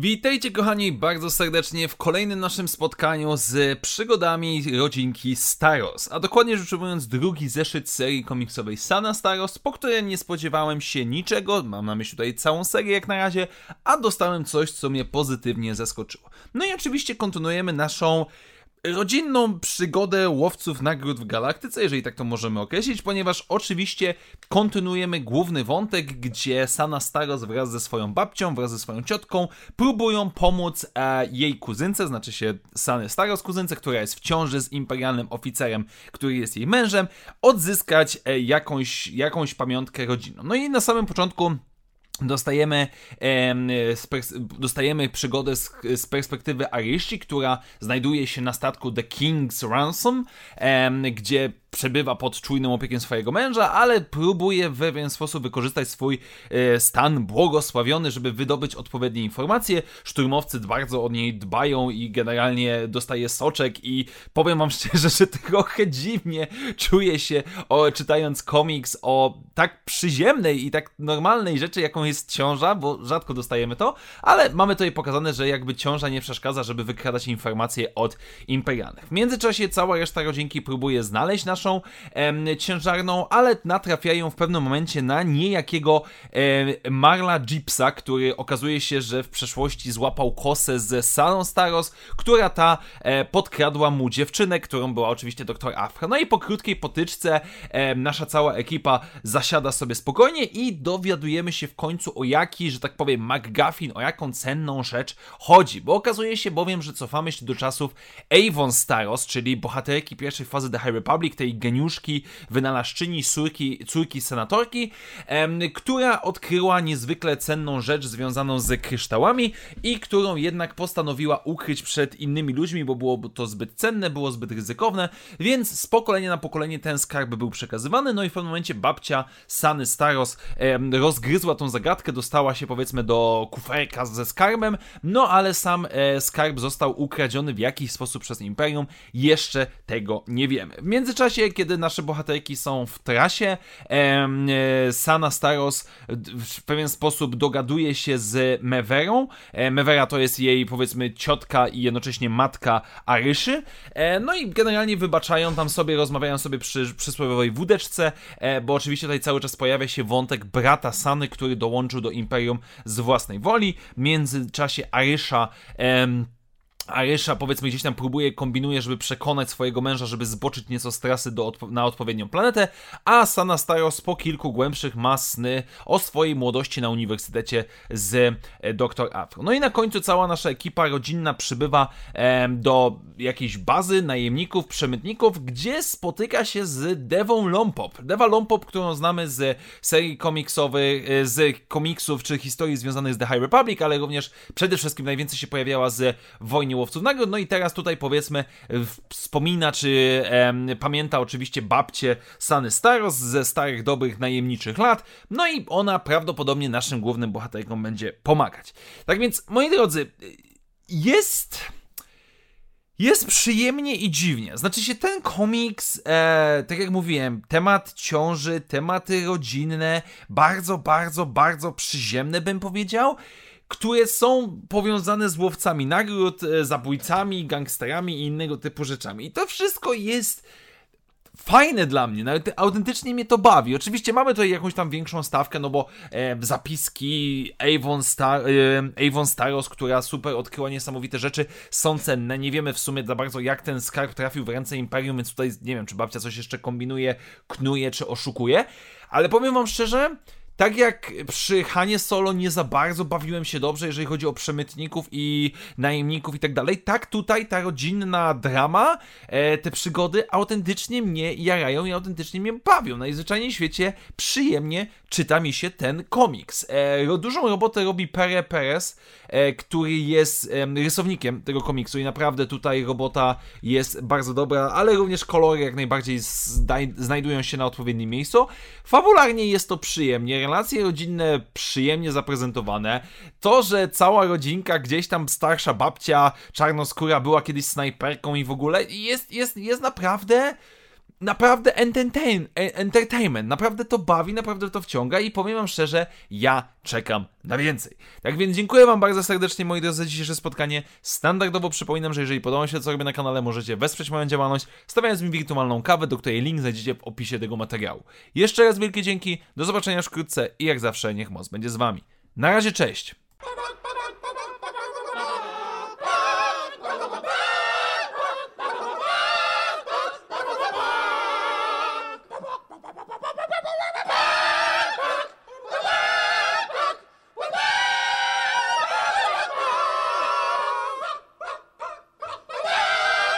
Witajcie kochani bardzo serdecznie w kolejnym naszym spotkaniu z przygodami rodzinki Staros, a dokładnie rzecz ujmując drugi zeszyt serii komiksowej Sana Staros, po której nie spodziewałem się niczego, mam na myśli tutaj całą serię jak na razie, a dostałem coś, co mnie pozytywnie zaskoczyło. No i oczywiście kontynuujemy naszą rodzinną przygodę łowców nagród w galaktyce, jeżeli tak to możemy określić, ponieważ oczywiście kontynuujemy główny wątek, gdzie Sana Staros wraz ze swoją babcią, wraz ze swoją ciotką próbują pomóc e, jej kuzynce, znaczy się Sany Staros kuzynce, która jest w ciąży z imperialnym oficerem, który jest jej mężem, odzyskać e, jakąś, jakąś pamiątkę rodzinną. No i na samym początku Dostajemy, dostajemy przygodę z, perspektywy Aryści, która znajduje się na statku The King's Ransom, gdzie przebywa pod czujnym opiekiem swojego męża, ale próbuje w pewien sposób wykorzystać swój e, stan błogosławiony, żeby wydobyć odpowiednie informacje. Szturmowcy bardzo o niej dbają i generalnie dostaje soczek i powiem wam szczerze, że trochę dziwnie czuję się o, czytając komiks o tak przyziemnej i tak normalnej rzeczy, jaką jest ciąża, bo rzadko dostajemy to, ale mamy tutaj pokazane, że jakby ciąża nie przeszkadza, żeby wykradać informacje od imperialnych. W międzyczasie cała reszta rodzinki próbuje znaleźć naszą em, ciężarną, ale natrafiają w pewnym momencie na niejakiego em, Marla Gipsa, który okazuje się, że w przeszłości złapał kosę ze Salon Staros, która ta e, podkradła mu dziewczynę, którą była oczywiście doktor Afra. No i po krótkiej potyczce e, nasza cała ekipa zasiada sobie spokojnie i dowiadujemy się w końcu o jaki, że tak powiem, McGuffin, o jaką cenną rzecz chodzi, bo okazuje się bowiem, że cofamy się do czasów Avon Staros, czyli bohaterki pierwszej fazy The High Republic, tej geniuszki, wynalazczyni, córki, córki senatorki, która odkryła niezwykle cenną rzecz związaną z kryształami i którą jednak postanowiła ukryć przed innymi ludźmi, bo było to zbyt cenne, było zbyt ryzykowne, więc z pokolenia na pokolenie ten skarb był przekazywany, no i w pewnym momencie babcia Sany Staros rozgryzła tą zagadkę, dostała się powiedzmy do kuferka ze skarbem, no ale sam e, skarb został ukradziony w jakiś sposób przez Imperium, jeszcze tego nie wiemy. W międzyczasie, kiedy nasze bohaterki są w trasie, e, Sana Staros w pewien sposób dogaduje się z Meverą. E, Mevera to jest jej powiedzmy ciotka i jednocześnie matka Aryszy, e, no i generalnie wybaczają tam sobie, rozmawiają sobie przy przysłowiowej wódeczce, bo oczywiście tutaj cały czas pojawia się wątek brata Sany, który dołączył do Imperium z własnej woli. W międzyczasie Arysza Arysza powiedzmy gdzieś tam próbuje, kombinuje, żeby przekonać swojego męża, żeby zboczyć nieco z trasy do, na odpowiednią planetę, a Sana Staros po kilku głębszych ma sny o swojej młodości na uniwersytecie z e, dr Afro. No i na końcu cała nasza ekipa rodzinna przybywa do jakiejś bazy najemników, przemytników, gdzie spotyka się z Devą Lompop. Deva Lompop, którą znamy z serii komiksowych, e, z komiksów czy historii związanych z The High Republic, ale również przede wszystkim najwięcej się pojawiała z Wojny łowców nagród. No i teraz tutaj powiedzmy wspomina, czy em, pamięta oczywiście babcię Sany Staros ze starych, dobrych, najemniczych lat. No i ona prawdopodobnie naszym głównym bohaterkom będzie pomagać. Tak więc, moi drodzy, jest jest przyjemnie i dziwnie. Znaczy się ten komiks, e, tak jak mówiłem, temat ciąży, tematy rodzinne, bardzo, bardzo, bardzo przyziemne bym powiedział które są powiązane z łowcami nagród, e, zabójcami, gangsterami i innego typu rzeczami. I to wszystko jest fajne dla mnie, nawet autentycznie mnie to bawi. Oczywiście mamy tutaj jakąś tam większą stawkę, no bo e, zapiski Avon, Star, e, Avon Staros, która super odkryła niesamowite rzeczy, są cenne. Nie wiemy w sumie za bardzo, jak ten skarb trafił w ręce Imperium, więc tutaj nie wiem, czy babcia coś jeszcze kombinuje, knuje, czy oszukuje. Ale powiem wam szczerze, tak jak przy Hanie Solo nie za bardzo bawiłem się dobrze, jeżeli chodzi o przemytników i najemników i tak dalej, tak tutaj ta rodzinna drama, e, te przygody autentycznie mnie jarają i autentycznie mnie bawią. Najzwyczajniej w świecie przyjemnie czyta mi się ten komiks. E, dużą robotę robi Pere Perez, e, który jest rysownikiem tego komiksu i naprawdę tutaj robota jest bardzo dobra, ale również kolory jak najbardziej znajdują się na odpowiednim miejscu. Fabularnie jest to przyjemnie relacje rodzinne przyjemnie zaprezentowane, to, że cała rodzinka, gdzieś tam starsza babcia czarnoskóra była kiedyś snajperką i w ogóle jest, jest, jest naprawdę naprawdę entertain, entertainment, naprawdę to bawi, naprawdę to wciąga i powiem wam szczerze, ja czekam na więcej. Tak więc dziękuję wam bardzo serdecznie moi drodzy za dzisiejsze spotkanie. Standardowo przypominam, że jeżeli podoba się co robię na kanale, możecie wesprzeć moją działalność, stawiając mi wirtualną kawę, do której link znajdziecie w opisie tego materiału. Jeszcze raz wielkie dzięki, do zobaczenia wkrótce i jak zawsze niech moc będzie z wami. Na razie, cześć!